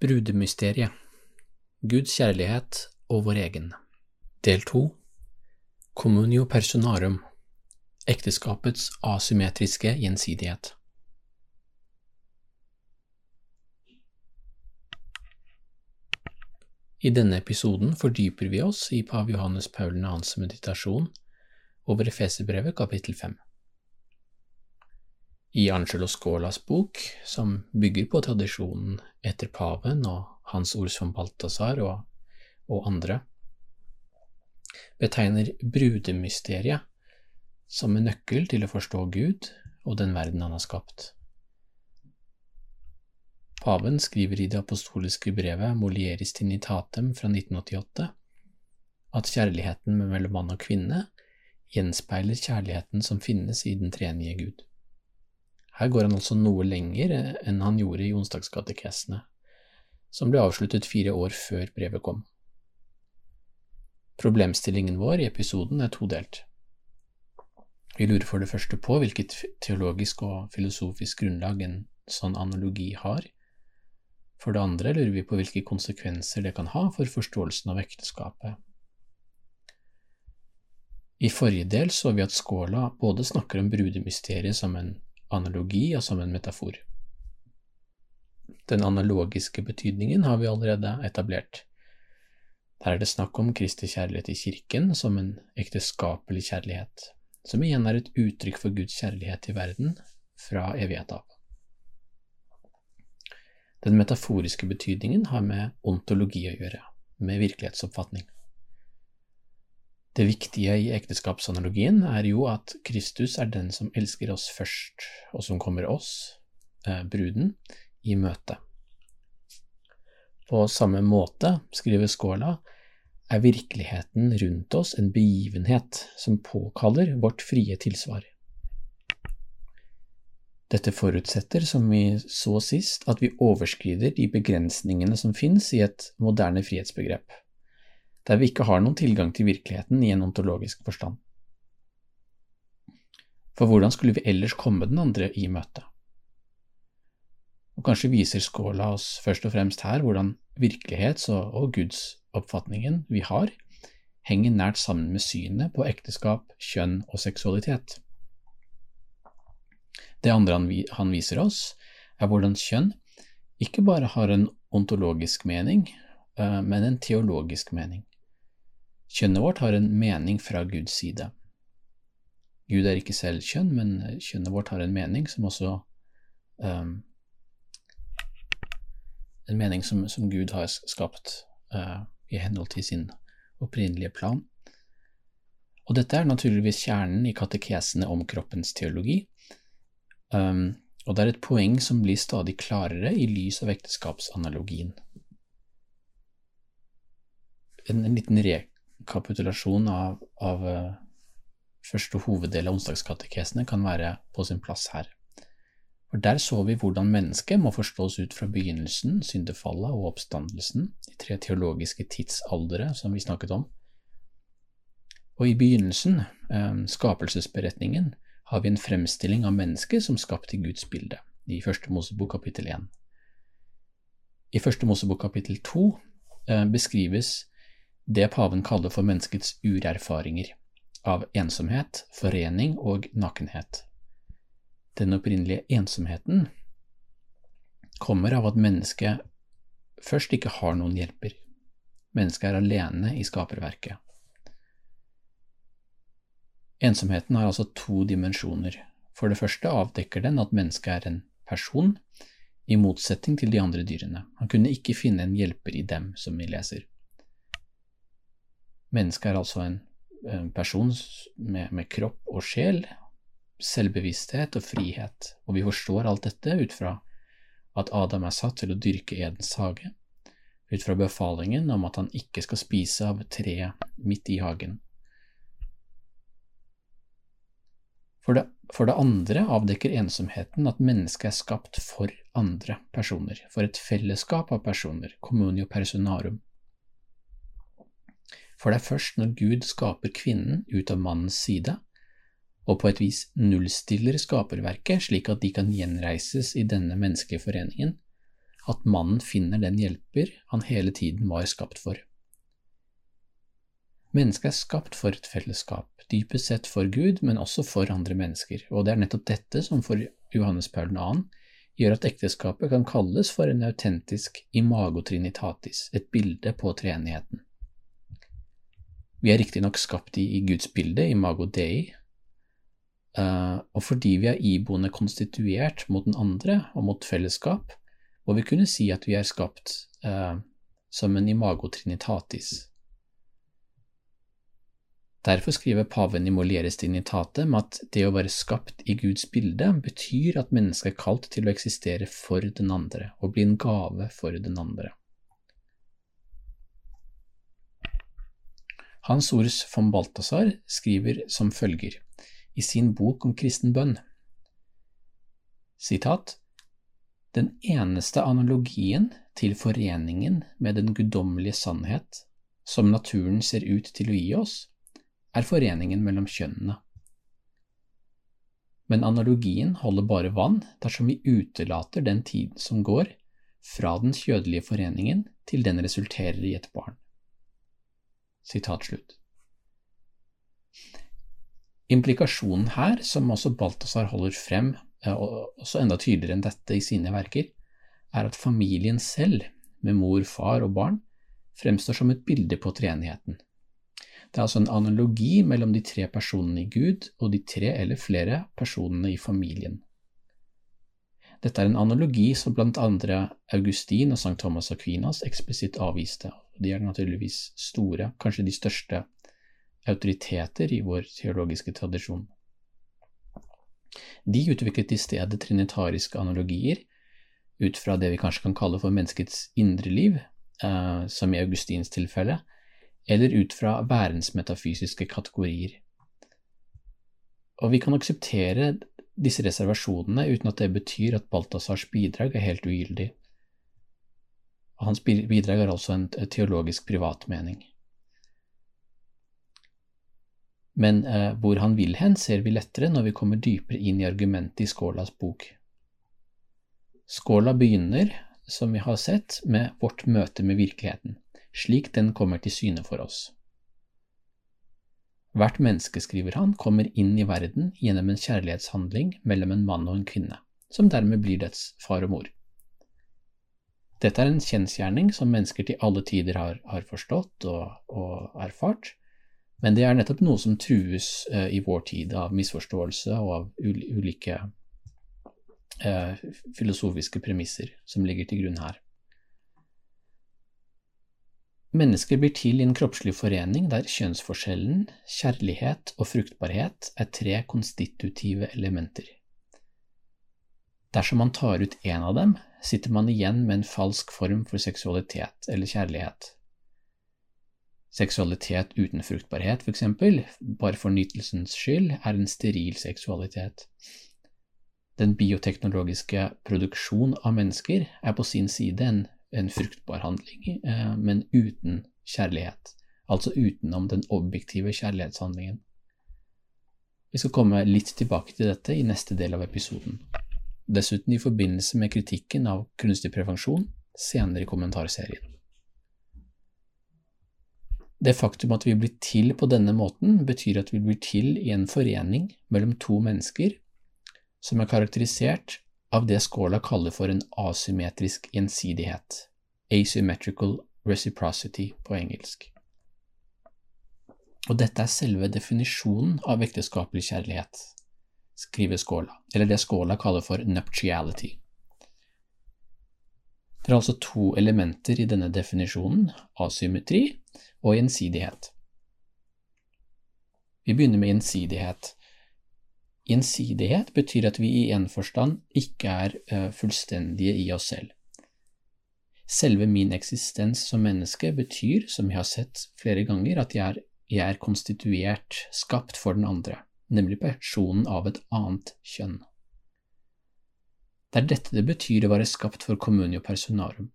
Brudemysteriet Guds kjærlighet og vår egen. Del 2 Communio personarum Ekteskapets asymmetriske gjensidighet. I denne episoden fordyper vi oss i pav Johannes Paul 2.s meditasjon over Efeserbrevet kapittel 5. I Angelo Scolas bok, som bygger på tradisjonen etter paven og hans ord som Balthazar og, og andre, betegner brudemysteriet som en nøkkel til å forstå Gud og den verden han har skapt. Paven skriver i det apostoliske brevet Molieris Tinitatem fra 1988 at kjærligheten mellom mann og kvinne gjenspeiler kjærligheten som finnes i den treenige Gud. Her går han altså noe lenger enn han gjorde i onsdagskatekesene, som ble avsluttet fire år før brevet kom. Problemstillingen vår i episoden er todelt. Vi lurer for det første på hvilket teologisk og filosofisk grunnlag en sånn analogi har, for det andre lurer vi på hvilke konsekvenser det kan ha for forståelsen av ekteskapet. I forrige del så vi at Skåla både snakker om brudemysteriet som en analogi og som en metafor. Den analogiske betydningen har vi allerede etablert. Der er det snakk om Kristi kjærlighet i kirken som en ekteskapelig kjærlighet, som igjen er et uttrykk for Guds kjærlighet til verden fra evighet av. Den metaforiske betydningen har med ontologi å gjøre, med virkelighetsoppfatning. Det viktige i ekteskapsanalogien er jo at Kristus er den som elsker oss først, og som kommer oss, eh, bruden, i møte. På samme måte, skriver Skåla, er virkeligheten rundt oss en begivenhet som påkaller vårt frie tilsvar. Dette forutsetter, som vi så sist, at vi overskrider de begrensningene som finnes i et moderne frihetsbegrep, der vi ikke har noen tilgang til virkeligheten i en ontologisk forstand. For hvordan skulle vi ellers komme den andre i møte? Og kanskje viser Skåla oss først og fremst her hvordan virkelighets- og, gudsoppfatningen vi har, henger nært sammen med synet på ekteskap, kjønn og seksualitet. Det andre han, viser oss, er hvordan kjønn ikke bare har en ontologisk mening, uh, men en teologisk mening. Kjønnet vårt har en mening fra Guds side. Gud er ikke selv kjønn, men kjønnet vårt har en mening som også um, En mening som, som, Gud har skapt uh, i henhold til sin opprinnelige plan. Og dette er naturligvis kjernen i katekesene om kroppens teologi, Um, og det er et poeng som blir stadig klarere i lys av ekteskapsanalogien. En, en liten rekapitulasjon av, av uh, første hoveddel av onsdagskatekesene kan være på sin plass her. For Der så vi hvordan mennesket må forstås ut fra begynnelsen, syndefallet og oppstandelsen, de tre teologiske tidsaldere som vi snakket om. Og i begynnelsen, um, skapelsesberetningen, har vi en fremstilling av mennesket som skapt i Guds bilde, i Første Mosebok kapittel 1. I Første Mosebok kapittel 2 eh, beskrives det paven kaller for menneskets urerfaringer, av ensomhet, forening og nakenhet. Den opprinnelige ensomheten kommer av at mennesket først ikke har noen hjelper. Mennesket er alene i skaperverket. Ensomheten har altså to dimensjoner. For det første avdekker den at mennesket er en person, i motsetning til de andre dyrene. Han kunne ikke finne en hjelper i dem, som vi leser. Mennesket er altså en, en person med, med, kropp og sjel, selvbevissthet og frihet, og vi forstår alt dette ut fra at Adam er satt til å dyrke Edens hage, ut fra befalingen om at han ikke skal spise av treet midt i hagen. For det, for det, andre avdekker ensomheten at mennesket er skapt for andre personer, for et fellesskap av personer, communio personarum. For det er først når Gud skaper kvinnen ut av mannens side, og på et vis nullstiller skaperverket slik at de kan gjenreises i denne menneskelige foreningen, at mannen finner den hjelper han hele tiden var skapt for. Mennesket er skapt for et fellesskap, dypest sett for Gud, men også for andre mennesker, og det er nettopp dette som for Johannes Paul 2. gjør at ekteskapet kan kalles for en autentisk imago trinitatis, et bilde på treenigheten. Vi er riktignok skapt i, i Guds bilde, imago dei, uh, og fordi vi er iboende konstituert mot den andre og mot fellesskap, må vi kunne si at vi er skapt eh, som en imago trinitatis. Derfor skriver paven i Molieres Dignitate med at det å være skapt i Guds bilde betyr at mennesket er kalt til å eksistere for den andre og bli en gave for den andre. Hans Ors von Balthasar skriver som følger i sin bok om kristen bønn. Sitat den eneste analogien til foreningen med den guddommelige sannhet som naturen ser ut til å gi oss, er foreningen mellom kjønnene. Men analogien holder bare vann dersom vi utelater den tiden som går fra den kjødelige foreningen til den resulterer i et barn. Implikasjonen her, som også Balthazar holder frem Eh, og også enda tydeligere enn dette i sine verker, er at familien selv, med mor, far og barn, fremstår som et bilde på treenigheten. Det er altså en analogi mellom de tre personene i Gud og de tre eller flere personene i familien. Dette er en analogi som blant andre Augustin og St. Thomas Aquinas eksplisitt avviste. De er naturligvis store, kanskje de største autoriteter i vår teologiske tradisjon. De utviklet i stedet trinitariske analogier ut fra det vi kanskje kan kalle for menneskets indre liv, eh, som i Augustins tilfelle, eller ut fra værensmetafysiske kategorier. Og vi kan akseptere disse reservasjonene uten at det betyr at Balthazars bidrag er helt ugyldig. Hans bidrag er altså en teologisk privatmening. men eh, hvor han vil hen, ser vi lettere når vi kommer dypere inn i argumentet i Skålas bok. Skåla begynner, som vi har sett, med vårt møte med virkeligheten, slik den kommer til syne for oss. Hvert menneske, skriver han, kommer inn i verden gjennom en kjærlighetshandling mellom en mann og en kvinne, som dermed blir dets far og mor. Dette er en kjensgjerning som mennesker til alle tider har, har forstått og, og erfart, men det er nettopp noe som trues uh, i vår tid av misforståelse og av ulike uh, filosofiske premisser som ligger til grunn her. Mennesker blir til i en kroppslig forening der kjønnsforskjellen, kjærlighet og fruktbarhet er tre konstitutive elementer. Dersom man tar ut én av dem, sitter man igjen med en falsk form for seksualitet eller kjærlighet. Seksualitet uten fruktbarhet, eksempel, bare for nytelsens skyld, er en steril seksualitet. Den bioteknologiske produksjon av mennesker er på sin side en, en fruktbar handling, eh, men uten kjærlighet, altså utenom den objektive kjærlighetshandlingen. Vi skal komme litt tilbake til dette i neste del av episoden. Dessuten i forbindelse med kritikken av kunstig prevensjon senere i kommentarserien. Det faktum at vi blir til på denne måten, betyr at vi blir til i en forening mellom to mennesker som er karakterisert av det Skåla kaller for en asymmetrisk gjensidighet, asymmetrical reciprocity på engelsk. Og dette er selve definisjonen av ekteskapelig kjærlighet, skriver Skåla, eller det Skåla kaller for nuptiality. Det er altså to elementer i denne definisjonen, asymmetri og gjensidighet. Vi begynner med gjensidighet. Gjensidighet betyr at vi i en forstand ikke er uh, fullstendige i oss selv. Selve min eksistens som menneske betyr, som jeg har sett flere ganger, at jeg er, jeg er konstituert, skapt for den andre, nemlig personen av et annet kjønn. Det er dette det betyr å være skapt for communio personarum.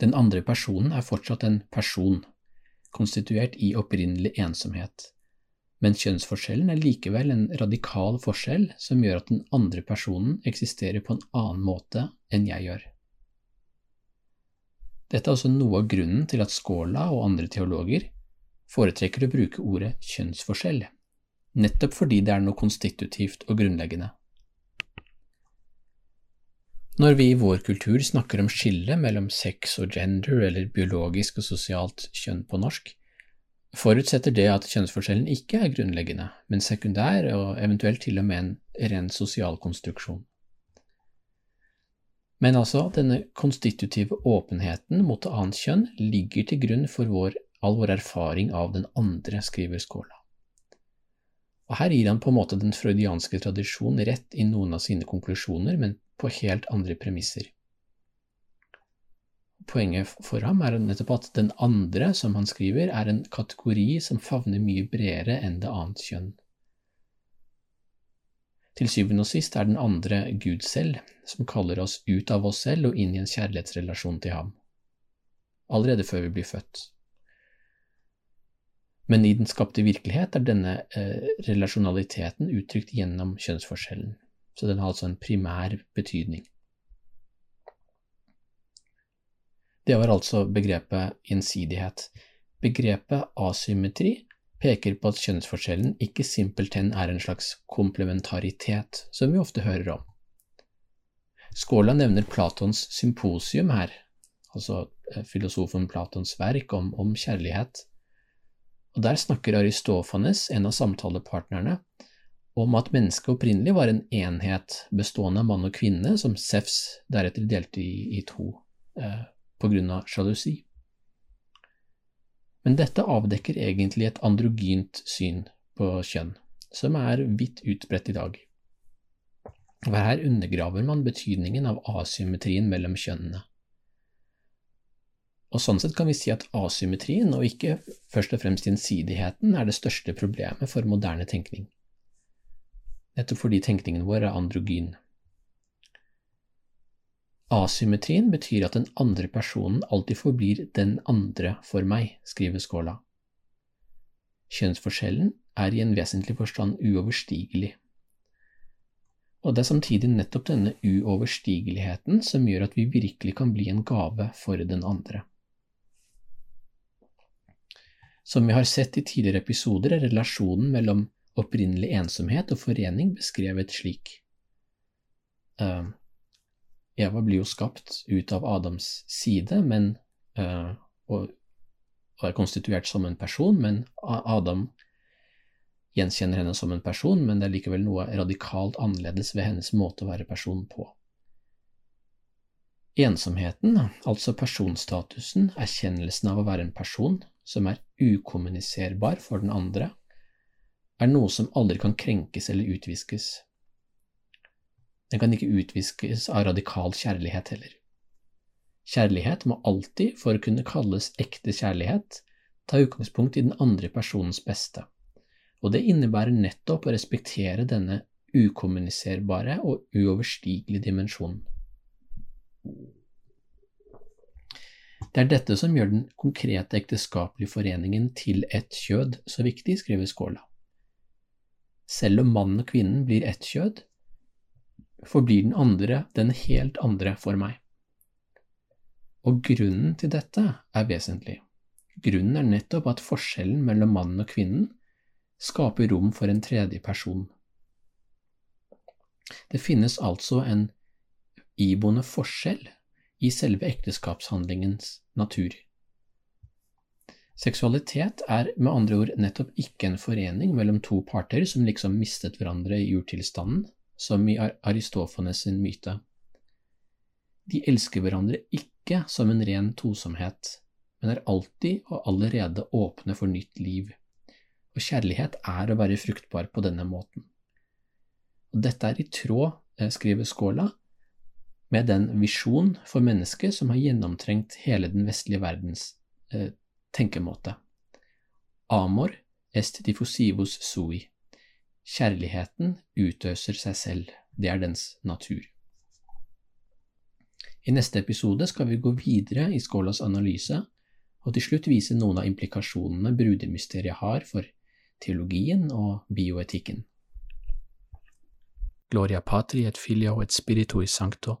Den andre personen er fortsatt en person, konstituert i opprinnelig ensomhet, men kjønnsforskjellen er likevel en radikal forskjell som gjør at den andre personen eksisterer på en annen måte enn jeg gjør. Dette er også noe av grunnen til at Skåla og andre teologer foretrekker å bruke ordet kjønnsforskjell, nettopp fordi det er noe konstitutivt og grunnleggende. Når vi i vår kultur snakker om skillet mellom sex og gender, eller biologisk og sosialt kjønn på norsk, forutsetter det at kjønnsforskjellen ikke er grunnleggende, men sekundær og eventuelt til og med en ren sosial konstruksjon. Men altså, denne konstitutive åpenheten mot annet kjønn ligger til grunn for vår, all vår erfaring av den andre, skriver Skåla. Og her gir han på en måte den freudianske tradisjonen rett i noen av sine konklusjoner, men på helt andre premisser. Poenget for ham er nettopp at den andre, som han skriver, er en kategori som favner mye bredere enn det annet kjønn. Til syvende og sist er den andre Gud selv, som kaller oss ut av oss selv og inn i en kjærlighetsrelasjon til ham, allerede før vi blir født. Men i den skapte virkelighet er denne eh, relasjonaliteten uttrykt gjennom kjønnsforskjellen så den har altså en primær betydning. Det var altså begrepet gjensidighet. Begrepet asymmetri peker på at kjønnsforskjellen ikke simpelthen er en slags komplementaritet, som vi ofte hører om. Skåla nevner Platons symposium her, altså eh, filosofen Platons verk om, om kjærlighet, og der snakker Aristofanes, en av samtalepartnerne, om at mennesket opprinnelig var en enhet bestående av mann og kvinne, som Sefs deretter delte i, i to eh, av sjalusi. Men dette avdekker egentlig et androgynt syn på kjønn, som er vidt utbredt i dag. Og her undergraver man betydningen av asymmetrien mellom kjønnene. Og sånn sett kan vi si at asymmetrien, og ikke først og fremst gjensidigheten, er det største problemet for moderne tenkning nettopp fordi tenkningen vår er androgyn. Asymmetrien betyr at den andre personen alltid forblir den andre for meg, skriver Skåla. Kjønnsforskjellen er i en vesentlig forstand uoverstigelig. Og det er samtidig nettopp denne uoverstigeligheten som gjør at vi virkelig kan bli en gave for den andre. Som vi har sett i tidligere episoder, er relasjonen mellom opprinnelig ensomhet og forening beskrevet slik. Uh, Eva blir jo skapt ut av Adams side, men, uh, og, er konstituert som en person, men Adam gjenkjenner henne som en person, men det er likevel noe radikalt annerledes ved hennes måte å være person på. Ensomheten, altså personstatusen, erkjennelsen av å være en person som er ukommuniserbar for den andre, er noe som aldri kan krenkes eller utviskes. Den kan ikke utviskes av radikal kjærlighet heller. Kjærlighet må alltid, for å kunne kalles ekte kjærlighet, ta utgangspunkt i den andre personens beste, og det innebærer nettopp å respektere denne ukommuniserbare og uoverstigelige dimensjonen. Det er dette som gjør den konkrete ekteskapelige foreningen til ett kjød så viktig, skriver Skåla. Selv om mannen og kvinnen blir ett kjød, forblir den andre den helt andre for meg. Og grunnen til dette er vesentlig. Grunnen er nettopp at forskjellen mellom mannen og kvinnen skaper rom for en tredje person. Det finnes altså en iboende forskjell i selve ekteskapshandlingens natur. Seksualitet er med andre ord nettopp ikke en forening mellom to parter som liksom mistet hverandre i urtilstanden, som i Aristofanes sin myte. De elsker hverandre ikke som en ren tosomhet, men er alltid og allerede åpne for nytt liv, og kjærlighet er å være fruktbar på denne måten. Og dette er i tråd, eh, skriver Skåla, med den visjon for mennesket som har gjennomtrengt hele den vestlige verdens eh, tenkemåte. Amor est diffusivus sui. Kjærligheten utøser seg selv, det er dens natur. I neste episode skal vi gå videre i Skålas analyse, og til slutt vise noen av implikasjonene brudemysteriet har for teologien og bioetikken. Gloria patri et filio et spiritui sancto,